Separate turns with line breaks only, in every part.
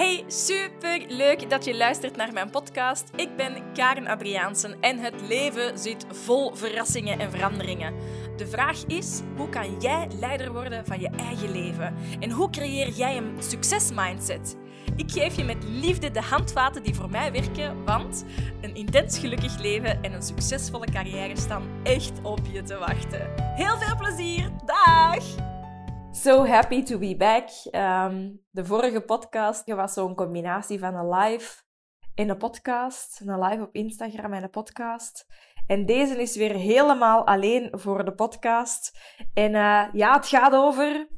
Hey, super leuk dat je luistert naar mijn podcast. Ik ben Karen Adriaansen en het leven zit vol verrassingen en veranderingen. De vraag is: hoe kan jij leider worden van je eigen leven? En hoe creëer jij een succesmindset? Ik geef je met liefde de handvaten die voor mij werken, want een intens gelukkig leven en een succesvolle carrière staan echt op je te wachten. Heel veel plezier! Dag! So happy to be back. Ehm, de vorige podcast was zo'n combinatie van een live en een podcast. Een live op Instagram en een podcast. En deze is weer helemaal alleen voor de podcast. En uh, ja, het gaat over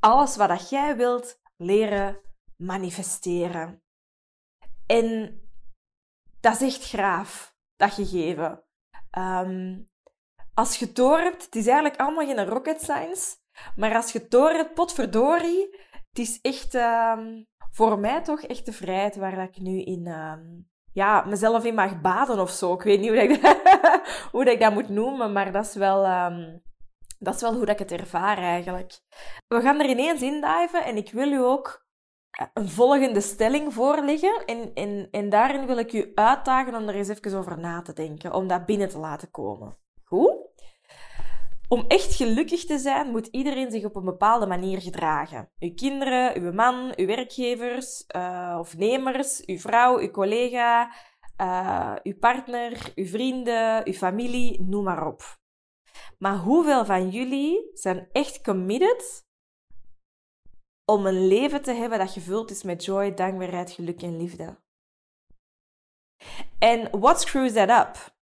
alles wat jij wilt leren manifesteren. En dat is echt graaf, dat gegeven. Um, als je het het is eigenlijk allemaal geen rocket science. Maar als je het door hebt, potverdorie, het is echt um, voor mij toch echt de vrijheid waar ik nu in... Um, ja, mezelf in mag baden of zo. Ik weet niet hoe, dat ik, hoe dat ik dat moet noemen, maar dat is wel... Um, dat is wel hoe dat ik het ervaar eigenlijk. We gaan er ineens induiven en ik wil u ook een volgende stelling voorleggen. En, en, en daarin wil ik u uitdagen om er eens even over na te denken, om dat binnen te laten komen. Om echt gelukkig te zijn, moet iedereen zich op een bepaalde manier gedragen. Uw kinderen, uw man, uw werkgevers uh, of nemers, uw vrouw, uw collega, uh, uw partner, uw vrienden, uw familie, noem maar op. Maar hoeveel van jullie zijn echt committed om een leven te hebben dat gevuld is met joy, dankbaarheid, geluk en liefde? En what screws that up?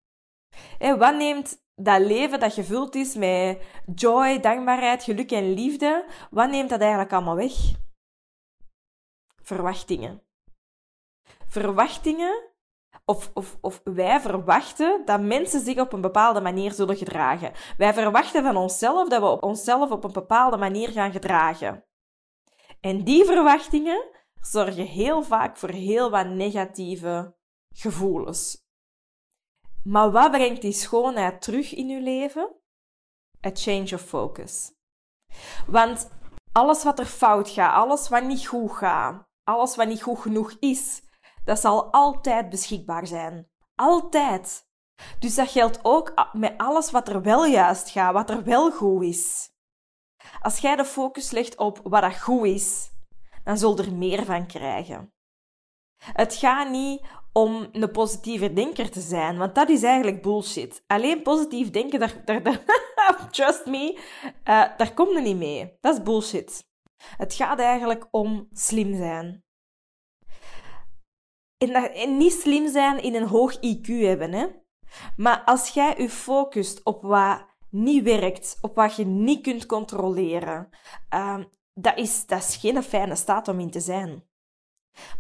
En wat neemt dat leven dat gevuld is met joy, dankbaarheid, geluk en liefde, wat neemt dat eigenlijk allemaal weg? Verwachtingen. Verwachtingen, of, of, of wij verwachten dat mensen zich op een bepaalde manier zullen gedragen. Wij verwachten van onszelf dat we op onszelf op een bepaalde manier gaan gedragen. En die verwachtingen zorgen heel vaak voor heel wat negatieve gevoelens. Maar wat brengt die schoonheid terug in uw leven? A change of focus. Want alles wat er fout gaat, alles wat niet goed gaat, alles wat niet goed genoeg is, dat zal altijd beschikbaar zijn. Altijd. Dus dat geldt ook met alles wat er wel juist gaat, wat er wel goed is. Als jij de focus legt op wat dat goed is, dan zul je er meer van krijgen. Het gaat niet om een positieve denker te zijn, want dat is eigenlijk bullshit. Alleen positief denken, daar, daar, trust me, uh, daar komt er niet mee. Dat is bullshit. Het gaat eigenlijk om slim zijn. En, niet slim zijn in een hoog IQ hebben, hè. Maar als jij je focust op wat niet werkt, op wat je niet kunt controleren, uh, dat, is, dat is geen fijne staat om in te zijn.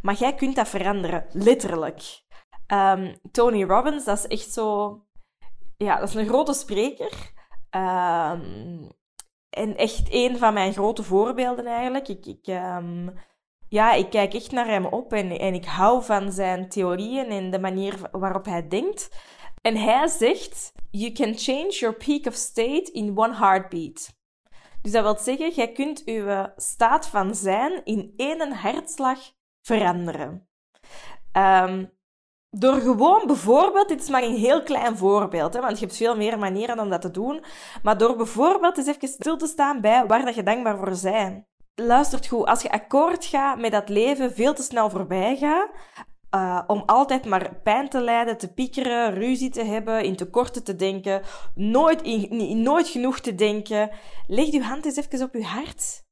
Maar jij kunt dat veranderen, letterlijk. Um, Tony Robbins, dat is echt zo... Ja, dat is een grote spreker. Um, en echt een van mijn grote voorbeelden eigenlijk. Ik, ik, um, ja, ik kijk echt naar hem op en, en ik hou van zijn theorieën en de manier waarop hij denkt. En hij zegt: You can change your peak of state in one heartbeat. Dus dat wil zeggen, jij kunt je staat van zijn in één hartslag veranderen. Um, door gewoon bijvoorbeeld, dit is maar een heel klein voorbeeld, hè, want je hebt veel meer manieren om dat te doen, maar door bijvoorbeeld eens even stil te staan bij waar dat je dankbaar voor bent. Luistert goed, als je akkoord gaat met dat leven veel te snel voorbij gaat, uh, om altijd maar pijn te lijden, te piekeren, ruzie te hebben, in tekorten te denken, nooit, nooit genoeg te denken, leg je hand eens even op je hart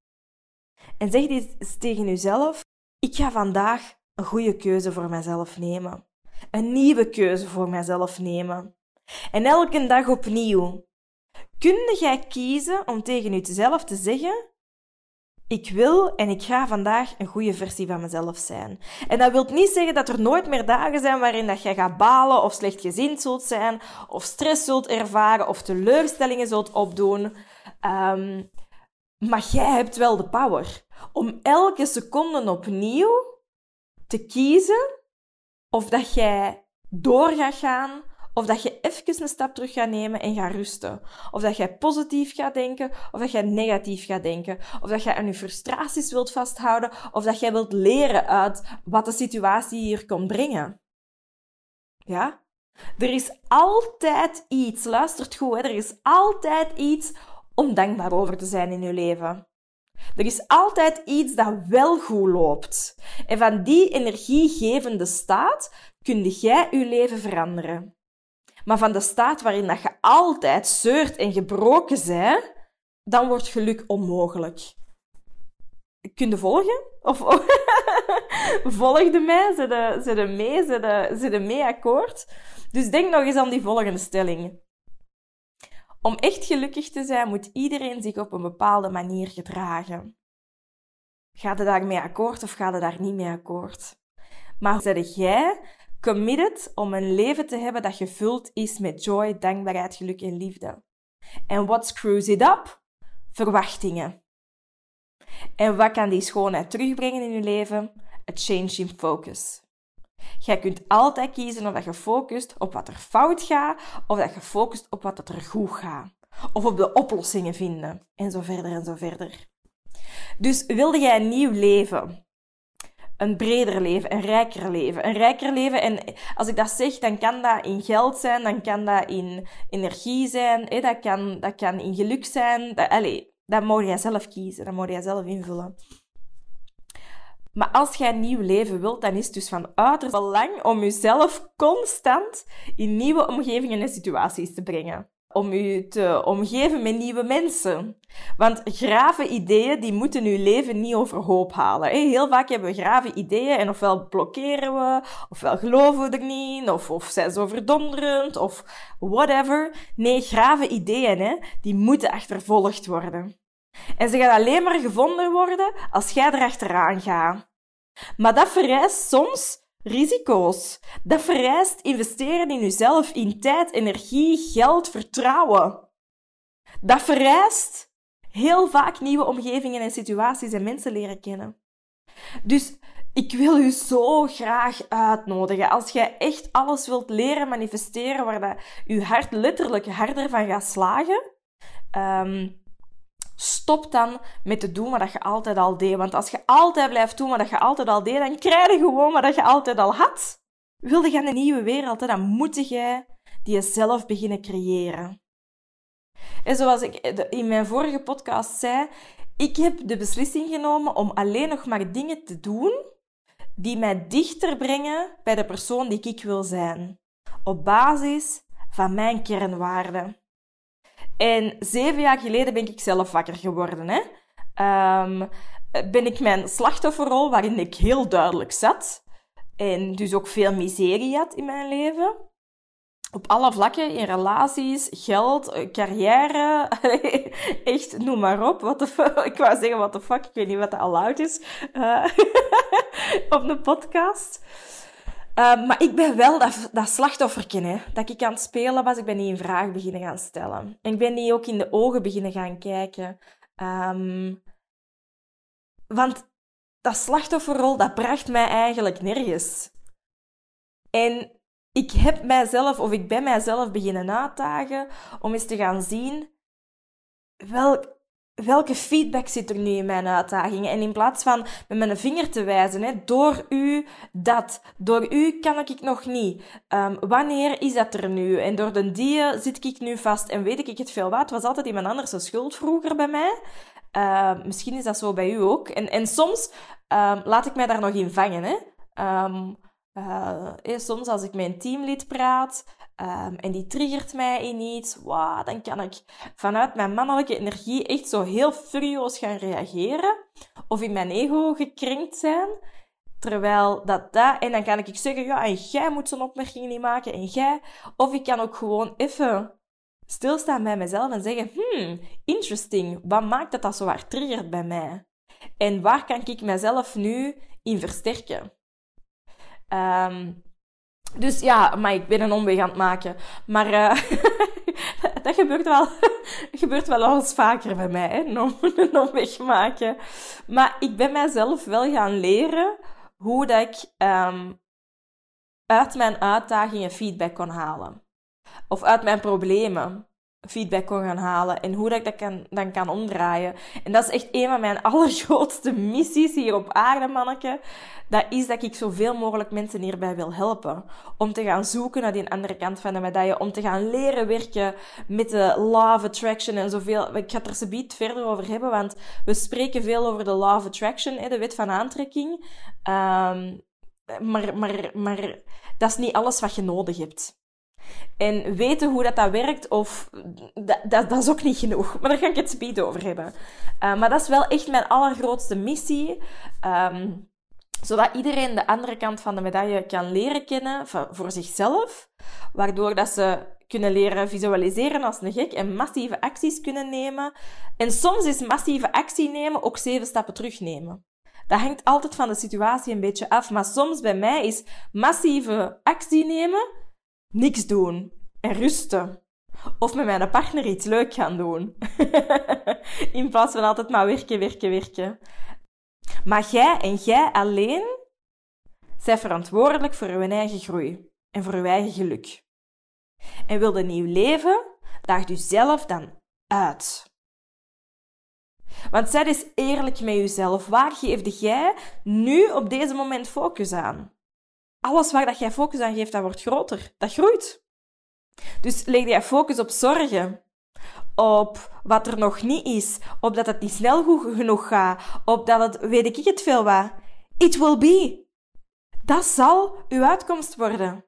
en zeg eens tegen jezelf, ik ga vandaag een goede keuze voor mezelf nemen. Een nieuwe keuze voor mezelf nemen. En elke dag opnieuw. Kun jij kiezen om tegen jezelf te zeggen: Ik wil en ik ga vandaag een goede versie van mezelf zijn. En dat wil niet zeggen dat er nooit meer dagen zijn waarin dat jij gaat balen of slecht gezind zult zijn, of stress zult ervaren of teleurstellingen zult opdoen. Um, maar jij hebt wel de power om elke seconde opnieuw te kiezen of dat jij door gaat gaan Of dat je even een stap terug gaat nemen en gaat rusten. Of dat jij positief gaat denken, of dat jij negatief gaat denken. Of dat jij aan je frustraties wilt vasthouden, of dat jij wilt leren uit wat de situatie hier kon brengen. Ja? Er is altijd iets, luistert goed, hè? er is altijd iets om dankbaar over te zijn in je leven. Er is altijd iets dat wel goed loopt. En van die energiegevende staat kun jij je leven veranderen. Maar van de staat waarin dat je altijd zeurt en gebroken bent, dan wordt geluk onmogelijk. Kun je volgen? Of volgde mij? Zit je mee? Zit je mee akkoord? Dus denk nog eens aan die volgende stelling. Om echt gelukkig te zijn, moet iedereen zich op een bepaalde manier gedragen. Ga je daarmee akkoord of ga je daar niet mee akkoord? Maar zeg jij committed om een leven te hebben dat gevuld is met joy, dankbaarheid, geluk en liefde? En what screws it up? Verwachtingen. En wat kan die schoonheid terugbrengen in je leven? A change in focus. Jij kunt altijd kiezen of dat je focust op wat er fout gaat, of dat je focust op wat er goed gaat. Of op de oplossingen vinden, en zo verder en zo verder. Dus wilde jij een nieuw leven? Een breder leven, een rijker leven. Een rijker leven, en als ik dat zeg, dan kan dat in geld zijn, dan kan dat in energie zijn, dat, kan, dat kan in geluk zijn. Dat, allez, dat jij zelf kiezen, dat moet jij zelf invullen. Maar als jij een nieuw leven wilt, dan is het dus van uiterst belang om jezelf constant in nieuwe omgevingen en situaties te brengen. Om je te omgeven met nieuwe mensen. Want grave ideeën, die moeten je leven niet overhoop halen. Heel vaak hebben we grave ideeën en ofwel blokkeren we, ofwel geloven we er niet, of, of zijn ze overdonderend, of whatever. Nee, grave ideeën, die moeten achtervolgd worden. En ze gaan alleen maar gevonden worden als jij erachteraan gaat. Maar dat vereist soms risico's. Dat vereist investeren in jezelf, in tijd, energie, geld, vertrouwen. Dat vereist heel vaak nieuwe omgevingen en situaties en mensen leren kennen. Dus ik wil u zo graag uitnodigen. Als jij echt alles wilt leren manifesteren waar dat je hart letterlijk harder van gaat slagen, um, Stop dan met te doen wat je altijd al deed. Want als je altijd blijft doen wat je altijd al deed, dan krijg je gewoon wat je altijd al had. Wilde je een nieuwe wereld, dan moet je die zelf beginnen creëren. En zoals ik in mijn vorige podcast zei, ik heb de beslissing genomen om alleen nog maar dingen te doen die mij dichter brengen bij de persoon die ik wil zijn. Op basis van mijn kernwaarden. En zeven jaar geleden ben ik zelf wakker geworden. Hè? Um, ben ik mijn slachtofferrol, waarin ik heel duidelijk zat, en dus ook veel miserie had in mijn leven. Op alle vlakken, in relaties, geld, carrière, echt, noem maar op. What the fuck. Ik wou zeggen, what the fuck, ik weet niet wat dat al oud is, uh, op de podcast. Ehm, maar ik ben wel dat, dat hè, dat ik aan het spelen was. Ik ben niet een vraag beginnen gaan stellen. En ik ben niet ook in de ogen beginnen gaan kijken. Um, want dat slachtofferrol, dat bracht mij eigenlijk nergens. En ik heb mijzelf, of ik ben mijzelf beginnen uitdagen om eens te gaan zien welk welke feedback zit er nu in mijn uitdagingen? En in plaats van met mijn vinger te wijzen, hè, door u dat, door u kan ik nog niet. Um, wanneer is dat er nu? En door de die zit ik nu vast en weet ik het veel wat. was altijd iemand anders schuld vroeger bij mij. Uh, misschien is dat zo bij u ook. En, en soms um, laat ik mij daar nog in vangen. Hè. Uh, soms als ik met een teamlid praat, Um, en die triggert mij in iets, dan kan ik vanuit mijn mannelijke energie echt zo heel furieus gaan reageren. Of in mijn ego gekrenkt zijn. Terwijl dat dat... En dan kan ik zeggen, ja, en jij moet zo'n opmerking niet maken, en jij... Of ik kan ook gewoon even stilstaan bij mezelf en zeggen, hmm, interesting, wat maakt dat dat zo hard triggert bij mij? En waar kan ik mezelf nu in versterken? Um, dus ja, maar ik ben een omweg aan het maken. Maar uh, dat gebeurt wel, gebeurt wel eens vaker bij mij, hè, een omweg maken. Maar ik ben mijzelf wel gaan leren hoe dat ik um, uit mijn uitdagingen feedback kon halen. of uit mijn problemen feedback kon gaan halen en hoe dat ik dat kan, dan kan omdraaien. En dat is echt een van mijn allergrootste missies hier op aarde, manneke. Dat is dat ik zoveel mogelijk mensen hierbij wil helpen. Om te gaan zoeken naar die andere kant van de medaille. Om te gaan leren werken met de law of attraction en zoveel. Ik ga het er zoiets verder over hebben, want we spreken veel over de law of attraction, de wet van aantrekking. Um, maar, maar, maar dat is niet alles wat je nodig hebt. En weten hoe dat, dat werkt, of, dat, dat, is ook niet genoeg. Maar daar ga ik het speed over hebben. Uh, maar dat is wel echt mijn allergrootste missie. Um, zodat iedereen de andere kant van de medaille kan leren kennen voor zichzelf. Waardoor dat ze kunnen leren visualiseren als een gek en massieve acties kunnen nemen. En soms is massieve actie nemen ook zeven stappen terugnemen. Dat hangt altijd van de situatie een beetje af. Maar soms bij mij is massieve actie nemen niks doen en rusten. Of met mijn partner iets leuk gaan doen. In plaats van altijd maar werken, werken, werken. Maar jij en jij alleen zijn verantwoordelijk voor je eigen groei en voor je eigen geluk. En wil nieuw leven, daag jezelf dan uit. Want zij is eerlijk met jezelf. Waar geef jij nu op deze moment focus aan? Alles waar dat jij focus aan geeft, dat wordt groter. Dat groeit. Dus leg jij focus op zorgen. Op wat er nog niet is. Op dat het niet snel genoeg gaat. Op dat het, weet ik het veel wat. It will be. Dat zal uw uitkomst worden.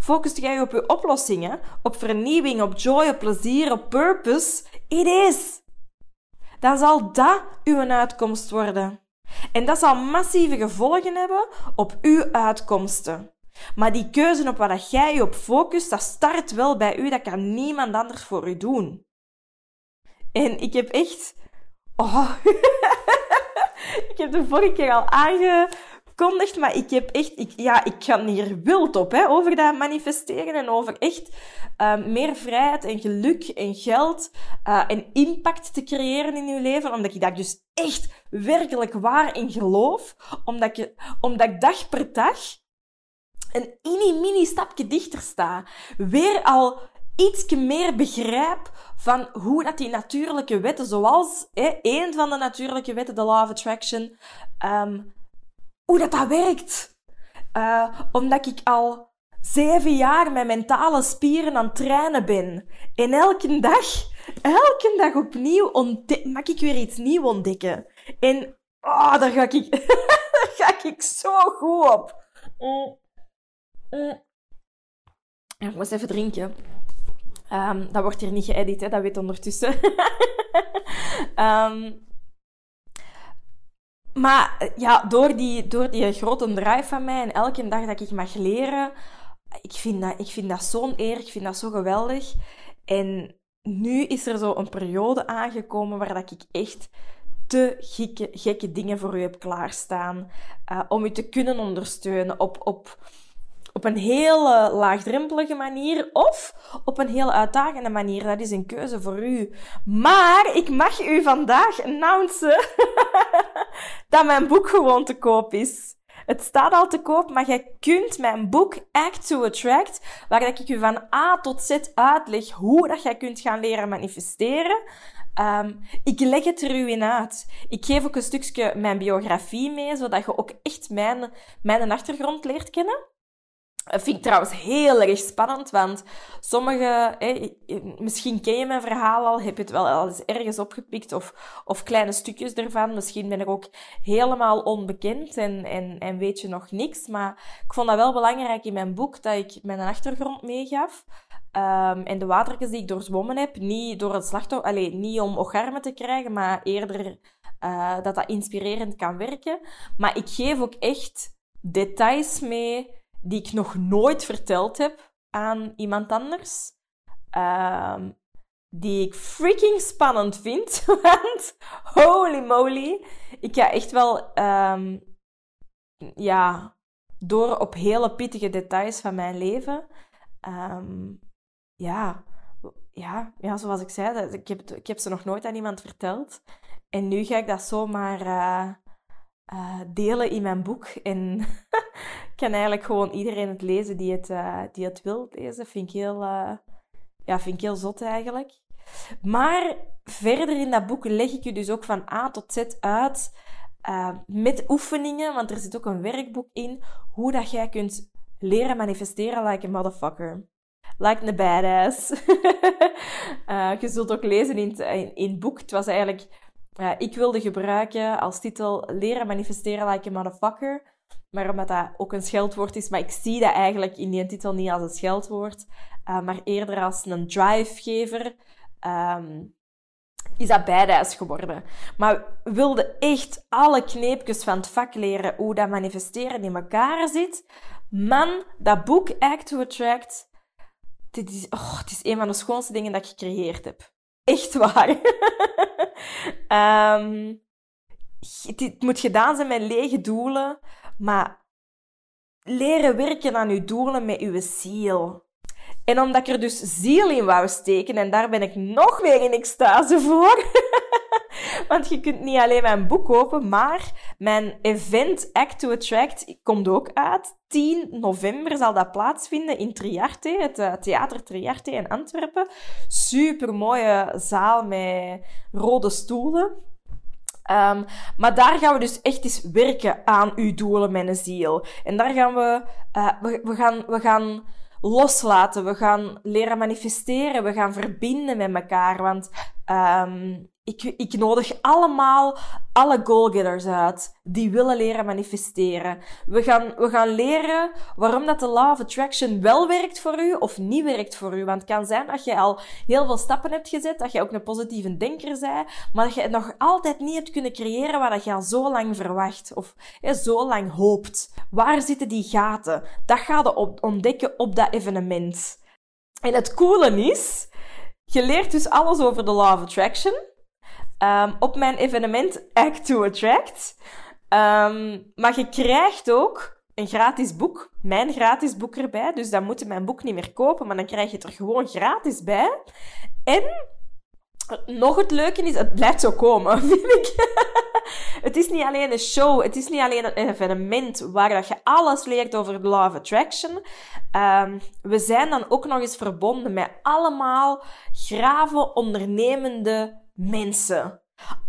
Focus jij op uw oplossingen, op vernieuwing, op joy, op plezier, op purpose. It is. Dan zal dat uw uitkomst worden. En dat zal massieve gevolgen hebben op uw uitkomsten. Maar die keuze op waar jij je op focust, dat start wel bij u. Dat kan niemand anders voor u doen. En ik heb echt... Oh. ik heb de vorige keer al maar ik heb echt... Ik, ja, ik ga hier wild op, hè, over dat manifesteren en over echt uh, meer vrijheid en geluk en geld uh, en impact te creëren in uw leven. Omdat ik daar dus echt werkelijk waar in geloof. Omdat ik, omdat ik dag per dag een mini-mini stapje dichter sta. Weer al iets meer begrijp van hoe dat die natuurlijke wetten, zoals een van de natuurlijke wetten, de Law of Attraction, um, hoe dat dat werkt. Uh, omdat ik al zeven jaar mijn mentale spieren aan het trainen ben. En elke dag, elke dag opnieuw mag ik weer iets nieuws ontdekken. En oh, daar ga ik, daar ga ik zo goed op. Mm. Mm. ik moet even drinken. Um, dat wordt hier niet geëdit, hè? dat weet ondertussen. um, maar ja, door die, door die grote drive van mij en elke dag dat ik mag leren, ik vind dat, ik vind dat zo'n eer, ik vind dat zo geweldig. En nu is er zo een periode aangekomen waar dat ik echt te gekke, gekke dingen voor u heb klaarstaan. Uh, om u te kunnen ondersteunen op, op, op een heel laagdrempelige manier of op een heel uitdagende manier. Dat is een keuze voor u. Maar ik mag u vandaag announcen dat mijn boek gewoon te koop is. Het staat al te koop, maar jij kunt mijn boek Act to Attract, waar ik u van A tot Z uitleg hoe dat jij kunt gaan leren manifesteren. Um, ik leg het er u in uit. Ik geef ook een stukje mijn biografie mee, zodat je ook echt mijn, mijn achtergrond leert kennen. Dat vind ik trouwens heel erg spannend, want sommige, misschien ken je mijn verhaal al, heb je het wel eens ergens opgepikt of, of kleine stukjes ervan. Misschien ben ik ook helemaal onbekend en, en, en weet je nog niks. Maar ik vond dat wel belangrijk in mijn boek dat ik mijn achtergrond meegaf. Um, en de watertjes die ik doorzwommen heb, niet door het slachtoffer, alleen niet om ocharmen te krijgen, maar eerder uh, dat dat inspirerend kan werken. Maar ik geef ook echt details mee die ik nog nooit verteld heb aan iemand anders. Um, die ik freaking spannend vind. Want holy moly. Ik ga echt wel um, ja, door op hele pittige details van mijn leven. Um, ja, ja, ja, zoals ik zei, ik heb, ik heb ze nog nooit aan iemand verteld. En nu ga ik dat zomaar uh, uh, delen in mijn boek. En kan eigenlijk gewoon iedereen het lezen die het, uh, die het wil lezen. Vind ik heel,
Ja, vind ik heel zot eigenlijk. Maar verder in dat boek leg ik je dus ook van A tot Z uit uh, met oefeningen, want er zit ook een werkboek in, hoe dat jij kunt leren manifesteren like a motherfucker. Like a badass. je zult ook lezen in het, in, in het boek. Het was eigenlijk... Ik wilde gebruiken als titel Leren manifesteren like a motherfucker. Maar omdat dat ook een scheldwoord is. Maar ik zie dat eigenlijk in die titel niet als een scheldwoord. Uh, maar eerder als een drivegever. Um, is dat badass geworden. Maar we wilden echt alle kneepjes van het vak leren hoe dat manifesteren in elkaar zit. Man, dat boek Act to Attract, dit is, oh, het is een van de schoonste dingen dat ik gecreëerd heb. Echt waar. um, het moet gedaan zijn met lege doelen, maar leren werken aan uw doelen met uw ziel. En omdat ik er dus ziel in wou steken, en daar ben ik nog meer in extase voor. Want je kunt niet alleen mijn boek kopen, maar mijn event Act to Attract komt ook uit. 10 november zal dat plaatsvinden in Triarte, het eh, Theater Triarte in Antwerpen. Super mooie zaal met rode stoelen. Um, maar daar gaan we dus echt eens werken aan uw doelen een ziel. En daar gaan we, uh, we, gaan, we gaan loslaten. We gaan leren manifesteren. We gaan verbinden met elkaar. Want um, ik, ik nodig allemaal alle goalgetters uit die willen leren manifesteren. We gaan, we gaan leren waarom dat de law of attraction wel werkt voor u of niet werkt voor u. Want het kan zijn dat je al heel veel stappen hebt gezet, dat je ook een positieve denker bent, maar dat je het nog altijd niet hebt kunnen creëren wat je al zo lang verwacht of zo lang hoopt. Waar zitten die gaten? Dat ga je ontdekken op dat evenement. En het coole is, je leert dus alles over de law of attraction. Um, op mijn evenement Act to Attract. Um, maar je krijgt ook een gratis boek, mijn gratis boek erbij. Dus dan moet je mijn boek niet meer kopen, maar dan krijg je het er gewoon gratis bij. En nog het leuke is, het blijft zo komen, vind ik. het is niet alleen een show, het is niet alleen een evenement waar dat je alles leert over de law of attraction. Um, we zijn dan ook nog eens verbonden met allemaal graven ondernemende mensen.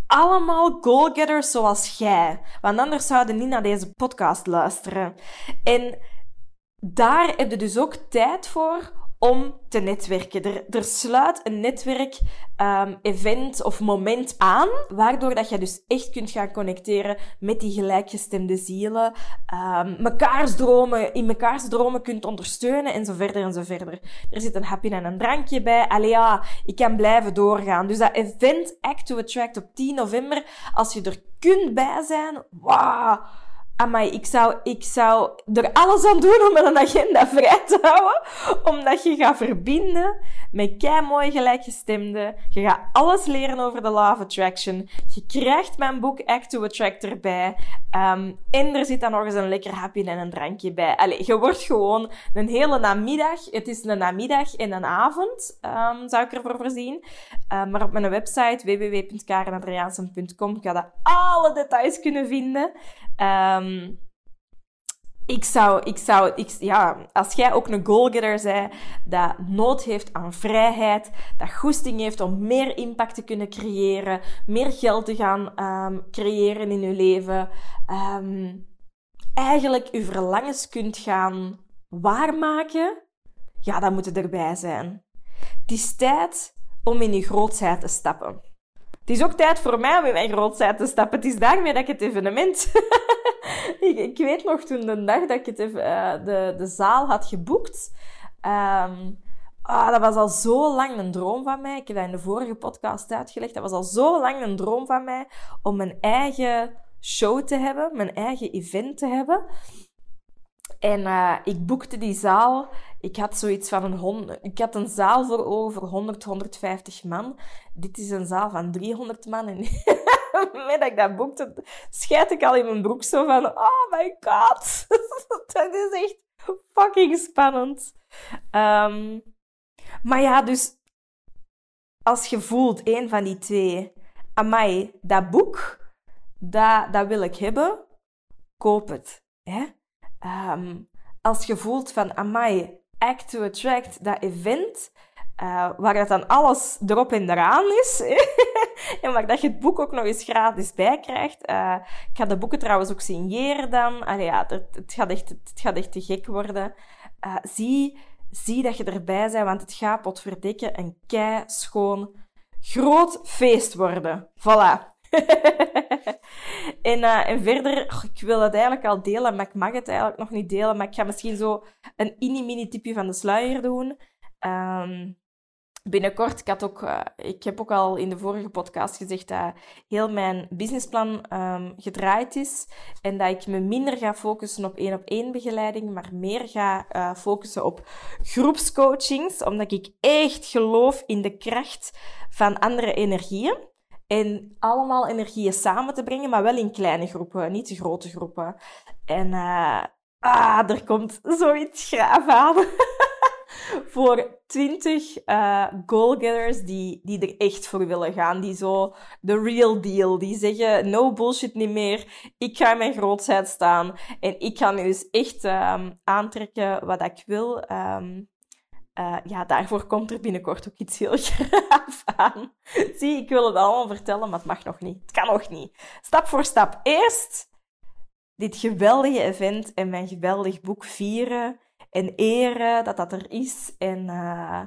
Allemaal goalgetters zoals jij. Want anders zouden niet naar deze podcast luisteren. En daar heb je dus ook tijd voor om te netwerken. Er, er sluit een netwerk, um, event of moment aan, waardoor dat je dus echt kunt gaan connecteren met die gelijkgestemde zielen, um, mekaars dromen, in mekaars dromen kunt ondersteunen en zo verder en zo verder. Er zit een hapje en een drankje bij. Allee ja, ik kan blijven doorgaan. Dus dat event Act to Attract op 10 november, als je er kunt bij zijn, wauw! Amai, ik zou, ik zou er alles aan doen om een agenda vrij te houden. Omdat je gaat verbinden met kei mooi gelijkgestemden. Je gaat alles leren over de Law of Attraction. Je krijgt mijn boek Act to Attract erbij. Um, en er zit dan nog eens een lekker hapje en een drankje bij. Allee, je wordt gewoon een hele namiddag. Het is een namiddag en een avond, um, zou ik ervoor voorzien. Um, maar op mijn website www.karenadriaansen.com ga je alle details kunnen vinden. Um, ik zou, ik zou, ik, ja, als jij ook een goalgetter bent, dat nood heeft aan vrijheid, dat goesting heeft om meer impact te kunnen creëren, meer geld te gaan um, creëren in je leven, um, eigenlijk je verlangens kunt gaan waarmaken, ja, dan moet het erbij zijn. Het is tijd om in je grootheid te stappen. Het is ook tijd voor mij om in mijn grootheid te stappen. Het is daarmee dat ik het evenement ik, ik, weet nog toen de dag dat ik het, uh, de, de zaal had geboekt. Um, ah, dat was al zo lang een droom van mij. Ik heb dat in de vorige podcast uitgelegd. Dat was al zo lang een droom van mij om mijn eigen show te hebben, mijn eigen event te hebben. En uh, ik boekte die zaal. Ik had zoiets van een hond. Ik had een zaal voor over 100, 150 man. Dit is een zaal van 300 man. En met dat ik dat boekte, scheid ik al in mijn broek zo van... Oh my god. dat is echt fucking spannend. Um, maar ja, dus... Als je voelt, een van die twee... Amai, dat boek, dat, dat wil ik hebben. Koop het. Hè? Um, als je voelt van, amai, Act to Attract, dat event, Uh, waar dat dan alles erop en eraan is. en waar dat je het boek ook nog eens gratis bij krijgt. Uh, ik ga de boeken trouwens ook signeren dan. Allee, ja, het, gaat echt, het gaat echt te gek worden. Uh, zie, zie dat je erbij bent, want het gaat potverdikken een kei schoon groot feest worden. Voilà. en, uh, en verder, ik wil het eigenlijk al delen, maar ik mag het eigenlijk nog niet delen. Maar ik ga misschien zo een mini-mini tipje van de sluier doen. Um, binnenkort, ik, had ook, uh, ik heb ook al in de vorige podcast gezegd dat heel mijn businessplan um, gedraaid is. En dat ik me minder ga focussen op één op één begeleiding, maar meer ga uh, focussen op groepscoachings. Omdat ik echt geloof in de kracht van andere energieën. En allemaal energieën samen te brengen, maar wel in kleine groepen, niet te grote groepen. En uh, ah, er komt zoiets graaf aan. voor 20 uh, goalgetters die, die er echt voor willen gaan. Die zo de real deal. Die zeggen, no bullshit niet meer. Ik ga in mijn grootheid staan. En ik ga nu eens echt um, aantrekken wat ik wil. Um, uh, ja, daarvoor komt er binnenkort ook iets heel graaf aan. Zie, ik wil het allemaal vertellen, maar het mag nog niet. Het kan nog niet. Stap voor stap. Eerst dit geweldige event en mijn geweldig boek vieren en eren dat dat er is. En, uh,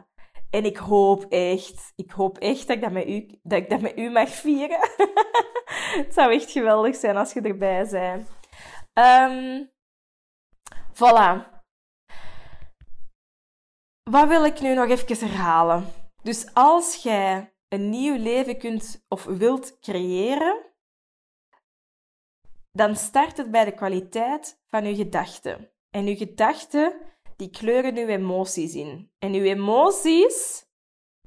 en ik hoop echt, ik hoop echt dat ik dat met u, dat ik dat met u mag vieren. het zou echt geweldig zijn als je erbij bent. Um, voilà. Wat wil ik nu nog even herhalen? Dus als jij een nieuw leven kunt of wilt creëren, dan start het bij de kwaliteit van je gedachten. En je gedachten die kleuren uw emoties in. En uw emoties,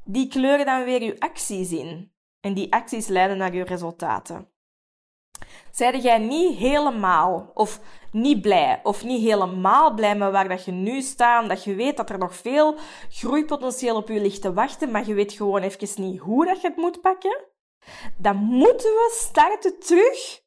die kleuren dan weer uw acties in. En die acties leiden naar uw resultaten. Zijde jij niet helemaal of niet blij of niet helemaal blij met waar dat je nu staat, dat je weet dat er nog veel groeipotentieel op je ligt te wachten, maar je weet gewoon even niet hoe dat je het moet pakken, dan moeten we starten terug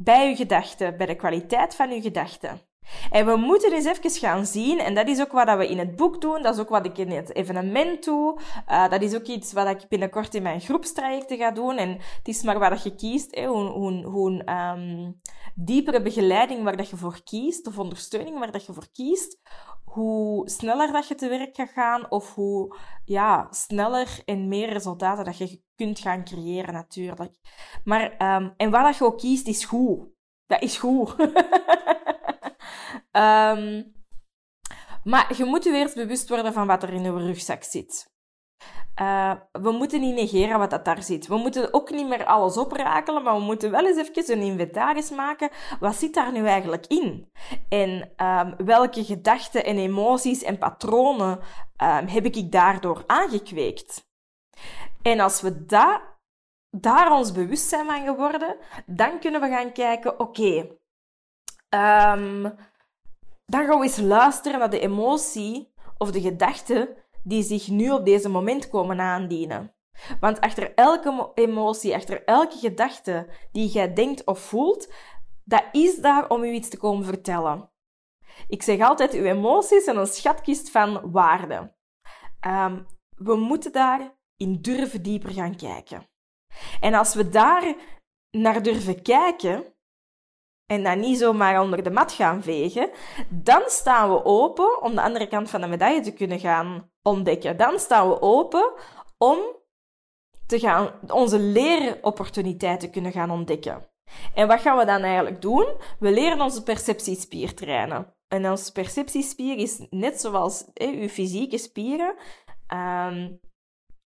bij je gedachten, bij de kwaliteit van je gedachten. En we moeten eens even gaan zien, en dat is ook wat we in het boek doen, dat is ook wat ik in het evenement doe, uh, dat is ook iets wat ik binnenkort in mijn groepstrajecten ga doen. En het is maar waar je kiest, hè, hoe, hoe, hoe um, diepere begeleiding waar dat je voor kiest, of ondersteuning waar dat je voor kiest, hoe sneller dat je te werk gaat gaan, of hoe ja, sneller en meer resultaten dat je kunt gaan creëren natuurlijk. Maar, um, en wat dat je ook kiest, is goed. Dat is goed. Um, maar je moet je eerst bewust worden van wat er in je rugzak zit. Uh, we moeten niet negeren wat dat daar zit. We moeten ook niet meer alles oprakelen, maar we moeten wel eens even een inventaris maken. Wat zit daar nu eigenlijk in? En um, welke gedachten en emoties en patronen um, heb ik daardoor aangekweekt? En als we daar ons bewust zijn van geworden, dan kunnen we gaan kijken, oké, dan gaan we eens luisteren naar de emotie of de gedachte die zich nu op deze moment komen aandienen. Want achter elke emotie, achter elke gedachte die jij denkt of voelt, dat is daar om u iets te komen vertellen. Ik zeg altijd, uw emoties zijn een schatkist van waarde. Um, we moeten daar in durven dieper gaan kijken. En als we daar naar durven kijken, en dat niet zomaar onder de mat gaan vegen, dan staan we open om de andere kant van de medaille te kunnen gaan ontdekken. Dan staan we open om te gaan, onze leeropportuniteiten kunnen gaan ontdekken. En wat gaan we dan eigenlijk doen? We leren onze perceptiespier trainen. En onze perceptiespier is net zoals hè, uw fysieke spieren, um,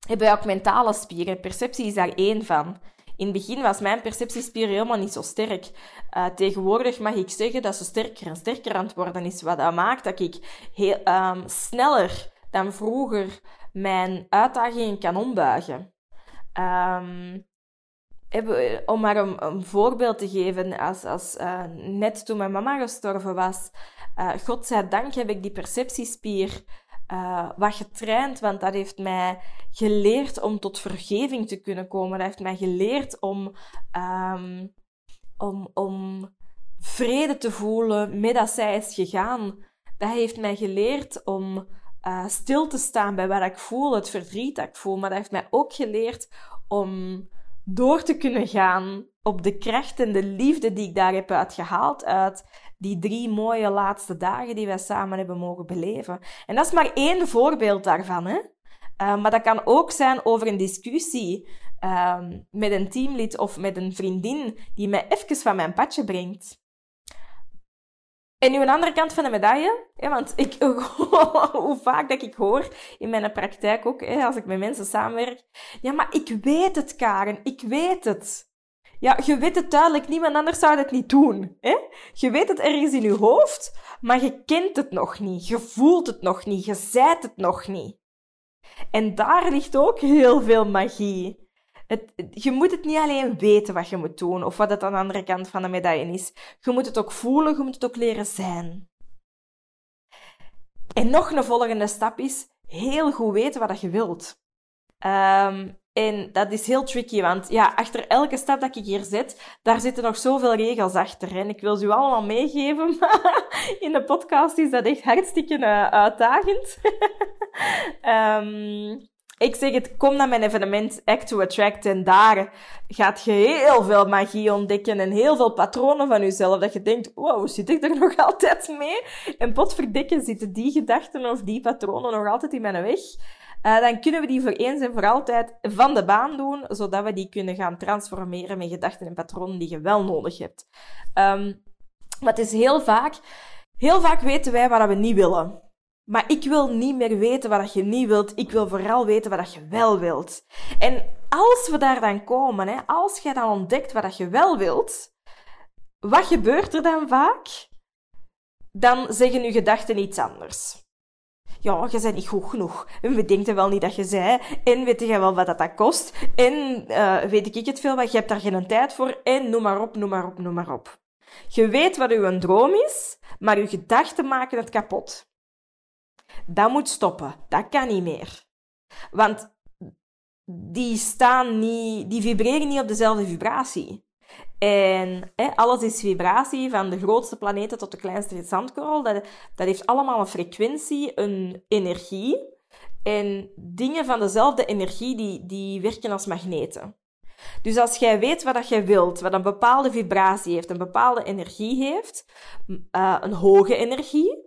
hebben ook mentale spieren. Perceptie is daar één van. In het begin was mijn perceptiespier helemaal niet zo sterk. Uh, tegenwoordig mag ik zeggen dat ze sterker en sterker aan het worden is. Wat dat maakt dat ik heel, um, sneller dan vroeger mijn uitdagingen kan ombuigen. Um, om maar een, voorbeeld te geven, als, als uh, net toen mijn mama gestorven was, uh, godzijdank heb ik die perceptiespier uh, wat getraind, want dat heeft mij geleerd om tot vergeving te kunnen komen. Dat heeft mij geleerd om, um, om, om vrede te voelen met dat zij is gegaan. Dat heeft mij geleerd om uh, stil te staan bij wat ik voel, het verdriet dat ik voel. Maar dat heeft mij ook geleerd om door te kunnen gaan op de kracht en de liefde die ik daar heb uitgehaald uit die drie mooie laatste dagen die wij samen hebben mogen beleven. En dat is maar één voorbeeld daarvan. Hè? Uh, maar dat kan ook zijn over een discussie uh, met een teamlid of met een vriendin die mij even van mijn padje brengt. En nu een andere kant van de medaille, hè, want ik, hoe vaak dat ik hoor in mijn praktijk ook, hè, als ik met mensen samenwerk, ja, maar ik weet het, Karen, ik weet het. Ja, je weet het duidelijk, niemand anders zou het niet doen. Hè? Je weet het ergens in je hoofd, maar je kent het nog niet, je voelt het nog niet, je zijt het nog niet. En daar ligt ook heel veel magie. Het, je moet het niet alleen weten wat je moet doen of wat het aan de andere kant van de medaille is. Je moet het ook voelen, je moet het ook leren zijn. En nog een volgende stap is heel goed weten wat je wilt. Um, en dat is heel tricky, want ja, achter elke stap dat ik hier zet, daar zitten nog zoveel regels achter. En ik wil ze u allemaal meegeven, maar in de podcast is dat echt hartstikke uh, uitdagend. um, ik zeg het, kom naar mijn evenement Act to Attract en daar gaat je heel veel magie ontdekken en heel veel patronen van jezelf. Dat je denkt, wow, zit ik er nog altijd mee? En potverdikken zitten die gedachten of die patronen nog altijd in mijn weg. Uh, dan kunnen we die voor eens en voor altijd van de baan doen, zodat we die kunnen gaan transformeren met gedachten en patronen die je wel nodig hebt. Um, maar het is heel vaak, heel vaak weten wij wat we niet willen. Maar ik wil niet meer weten wat je niet wilt. Ik wil vooral weten wat je wel wilt. En als we daar dan komen, hè, als je dan ontdekt wat je wel wilt, wat gebeurt er dan vaak? Dan zeggen je gedachten iets anders. Ja, je bent niet goed genoeg. En we denken wel niet dat je zei. En weet je wel wat dat, kost. En uh, weet ik het veel wat, je hebt daar geen tijd voor. En noem maar op, noem maar op, noem maar op. Je weet wat uw droom is, maar uw gedachten maken het kapot. Dat moet stoppen. Dat kan niet meer. Want die staan niet, die vibreren niet op dezelfde vibratie. En hè, alles is vibratie, van de grootste planeten tot de kleinste zandkorrel. Dat, dat heeft allemaal een frequentie, een energie. En dingen van dezelfde energie, die, die werken als magneten. Dus als jij weet wat dat jij wilt, wat een bepaalde vibratie heeft, een bepaalde energie heeft, uh, een hoge energie,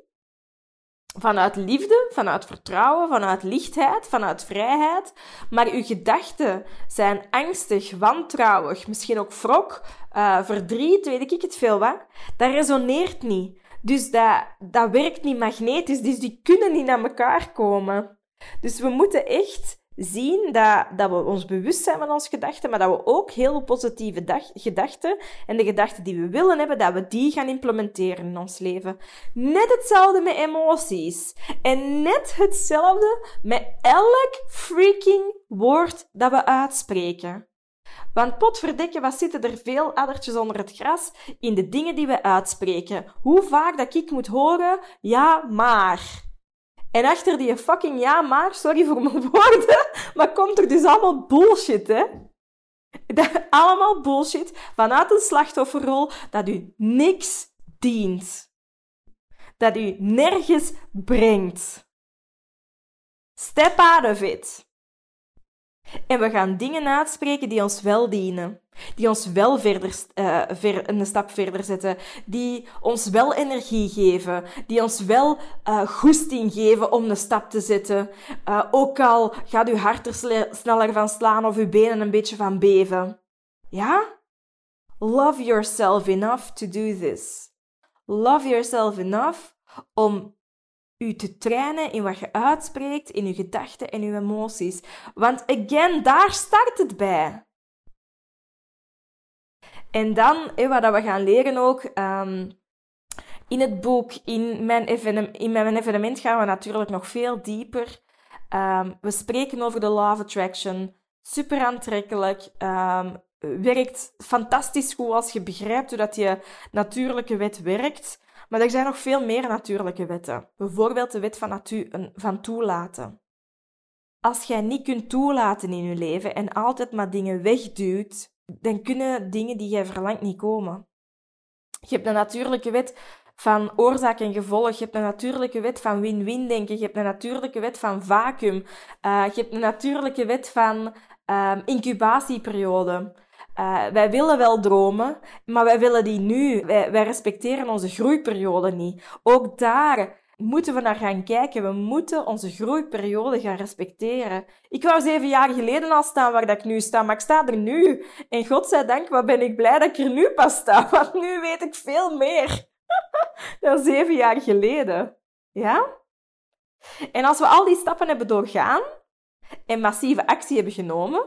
vanuit liefde, vanuit vertrouwen, vanuit lichtheid, vanuit vrijheid. Maar uw gedachten zijn angstig, wantrouwig, misschien ook wrok, uh, verdriet, weet ik het veel wat. Dat resoneert niet. Dus dat, dat werkt niet magnetisch, dus die kunnen niet naar elkaar komen. Dus we moeten echt zien dat, dat we ons bewust zijn van onze gedachten, maar dat we ook heel positieve dag, gedachten en de gedachten die we willen hebben, dat we die gaan implementeren in ons leven. Net hetzelfde met emoties. En net hetzelfde met elk freaking woord dat we uitspreken. Want potverdikke, wat zitten er veel addertjes onder het gras in de dingen die we uitspreken. Hoe vaak dat ik moet horen, ja, maar. En achter die fucking ja maar, sorry voor mijn woorden, maar komt er dus allemaal bullshit, hè? allemaal bullshit vanuit een slachtofferrol dat u niks dient. Dat u nergens brengt. Step out of it. En we gaan dingen uitspreken die ons wel dienen. Die ons wel verder, uh, ver, een stap verder zetten. Die ons wel energie geven. Die ons wel uh, goesting geven om een stap te zetten. Uh, ook al gaat uw hart er sneller van slaan of uw benen een beetje van beven. Ja? Love yourself enough to do this. Love yourself enough om u te trainen in wat je uitspreekt, in uw gedachten en uw emoties. Want again, daar start het bij. En dan, wat we gaan leren ook, um, in het boek, in mijn, evenement, in mijn gaan we natuurlijk nog veel dieper. Um, we spreken over de Law of Attraction. Super aantrekkelijk. Um, werkt fantastisch goed als je begrijpt hoe dat je natuurlijke wet werkt. Maar er zijn nog veel meer natuurlijke wetten. Bijvoorbeeld de wet van, van toelaten. Als jij niet kunt toelaten in je leven en altijd maar dingen wegduwt, dan kunnen dingen die jij verlangt niet komen. Je hebt de natuurlijke wet van oorzaak en gevolg. Je hebt een natuurlijke wet van win-win denken. Je hebt een natuurlijke wet van vacuüm. Uh, je hebt een natuurlijke wet van um, incubatieperiode. Uh, wij willen wel dromen, maar wij willen die nu. Wij, wij respecteren onze groeiperiode niet. Ook daar moeten we naar gaan kijken. We moeten onze groeiperiode gaan respecteren. Ik wou zeven jaar geleden al staan waar dat ik nu sta, maar ik sta er nu. En godzijdank, wat ben ik blij dat ik er nu pas sta, want nu weet ik veel meer dan zeven jaar geleden. Ja? En als we al die stappen hebben doorgaan en massieve actie hebben genomen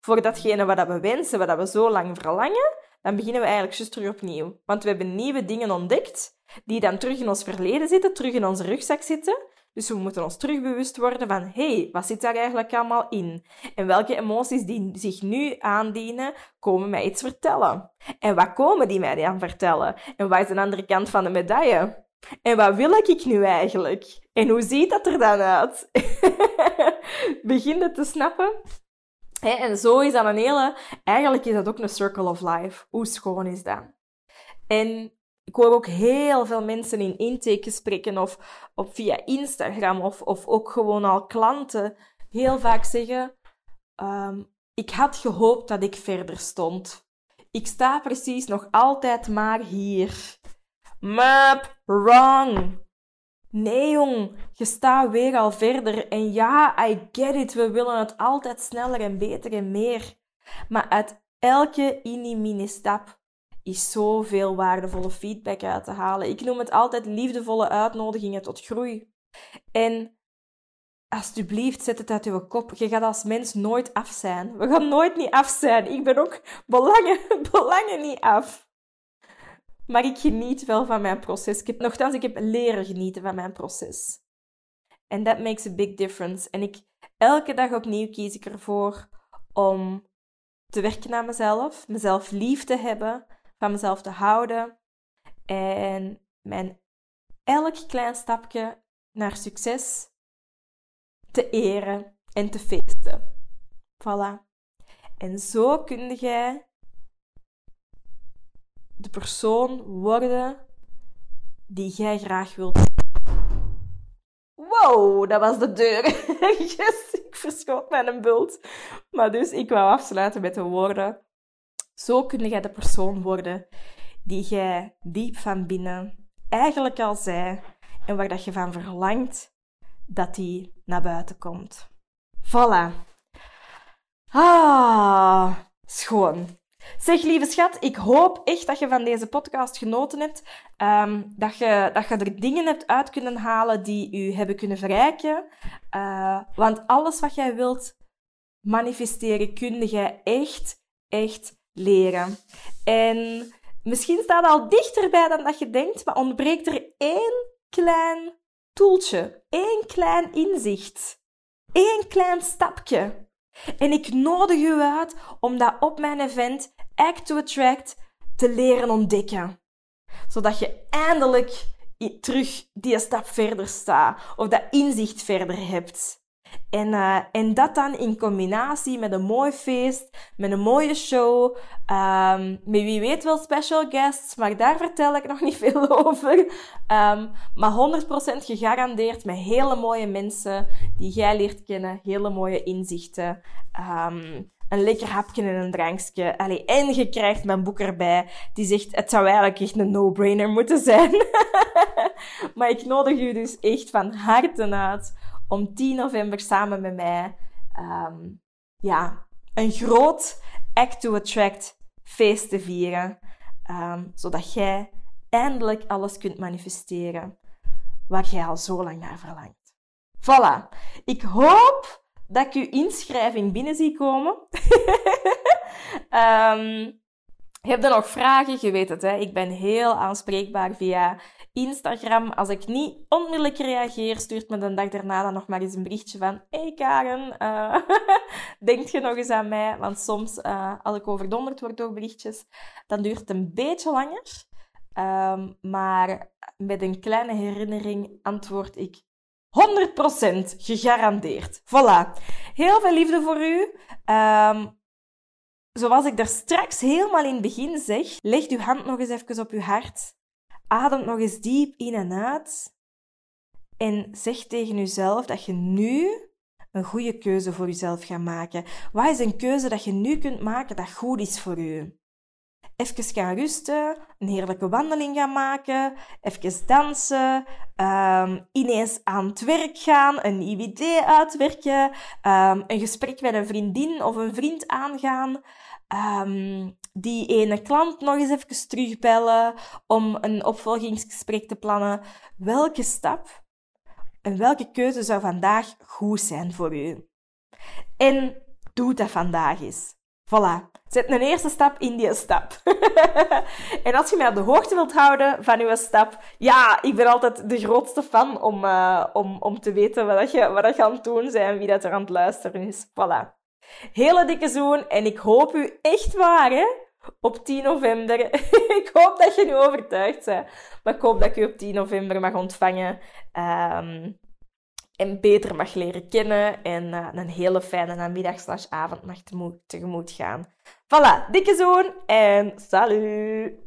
voor datgene wat we wensen, wat we zo lang verlangen, dan beginnen we eigenlijk juist terug opnieuw. Want we hebben nieuwe dingen ontdekt die dan terug in ons verleden zitten, terug in onze rugzak zitten. Dus we moeten ons terug bewust worden van, hé, hey, wat zit daar eigenlijk allemaal in? En welke emoties die zich nu aandienen, komen mij iets vertellen? En wat komen die mij dan vertellen? En wat is de andere kant van de medaille? En wat wil ik nu eigenlijk? En hoe ziet dat er dan uit? Begin het te snappen? En zo is dat een hele... Eigenlijk is dat ook een circle of life. Hoe schoon is dat? En ik hoor ook heel veel mensen in intakegesprekken of, of via Instagram of, of ook gewoon al klanten heel vaak zeggen: um, Ik had gehoopt dat ik verder stond. Ik sta precies nog altijd maar hier. Map, wrong. Nee, jong, je staat weer al verder. En ja, I get it, we willen het altijd sneller en beter en meer. Maar uit elke mini-mini stap is zoveel waardevolle feedback uit te halen. Ik noem het altijd liefdevolle uitnodigingen tot groei. En alsjeblieft, zet het uit je kop. Je gaat als mens nooit af zijn. We gaan nooit niet af zijn. Ik ben ook belangen, belangen niet af. Maar ik geniet wel van mijn proces. Ik nogthans, ik heb leren genieten van mijn proces. En that makes a big difference. En ik, elke dag opnieuw kies ik ervoor om te werken aan mezelf, mezelf lief te hebben, van mezelf te houden en mijn elk klein stapje naar succes te eren en te feesten. Voilà. En zo kun jij de persoon worden die jij graag wilt. Wow, dat was de deur. yes, ik verschoot mijn bult. Maar dus, ik wou afsluiten met de woorden. Zo kun jij de persoon worden die jij diep van binnen eigenlijk al zei en waar dat je van verlangt dat die naar buiten komt. Voilà. Ah, schoon. Zeg, lieve schat, ik hoop echt dat je van deze podcast genoten hebt. Ehm, dat, je, dat je er dingen hebt uit kunnen halen die u hebben kunnen verrijken. Uh, want alles wat jij wilt manifesteren, kun je echt, echt leren. En misschien staat al dichterbij dan dat je denkt, maar ontbreekt er één klein toeltje, één klein inzicht, één klein stapje. En ik nodig u uit om dat op mijn event Act to Attract te leren ontdekken. Zodat je eindelijk terug die stap verder staat of dat inzicht verder hebt. En, uh, en dat dan in combinatie met een mooi feest, met een mooie show, um, met wie weet wel special guests, maar daar vertel ik nog niet veel over. Um, maar 100% gegarandeerd met hele mooie mensen die jij leert kennen, hele mooie inzichten. Um, een lekker hapje en een drankje. Allee, en je krijgt mijn boek erbij. Die zegt, het zou eigenlijk echt een no-brainer moeten zijn. maar ik nodig u dus echt van harte uit om 10 november samen met mij um, ja, een groot Act to Attract feest te vieren. Um, zodat jij eindelijk alles kunt manifesteren waar jij al zo lang naar verlangt. Voilà. Ik hoop dat ik uw inschrijving binnen zie komen. um, heb je nog vragen? Je weet het, hè? ik ben heel aanspreekbaar via Instagram. Als ik niet onmiddellijk reageer, stuurt me de dag daarna dan nog maar eens een berichtje van Hey Karen, uh, denk je nog eens aan mij? Want soms, uh, als ik overdonderd word door berichtjes, dan duurt het een beetje langer. Um, maar met een kleine herinnering antwoord ik 100% gegarandeerd. Voilà. Heel veel liefde voor u. Um, zoals ik daar straks helemaal in het begin zeg, leg uw hand nog eens even op uw hart. Adem nog eens diep in en uit. En zeg tegen jezelf dat je nu een goede keuze voor jezelf gaat maken. Wat is een keuze dat je nu kunt maken dat goed is voor je? Even gaan rusten, een heerlijke wandeling gaan maken, even dansen, um, ineens aan het werk gaan, een nieuw idee uitwerken, um, een gesprek met een vriendin of een vriend aangaan, um, die ene klant nog eens even terugbellen om een opvolgingsgesprek te plannen. Welke stap en welke keuze zou vandaag goed zijn voor u? En doe dat vandaag eens. Voilà. Zet een eerste stap in die stap. en als je mij op de hoogte wilt houden van uw stap, ja, ik ben altijd de grootste fan om, uh, om, om te weten wat je, wat je aan het doen bent en wie dat er aan het luisteren is. Voilà. Hele dikke zoen en ik hoop u echt waar, hè, op 10 november. ik hoop dat je nu overtuigd bent. Maar ik hoop dat ik u op 10 november mag ontvangen. Um, en beter mag leren kennen en uh, een hele fijne namiddag slash avond mag tegemoet gaan. Voilà, dikke zoen en salut!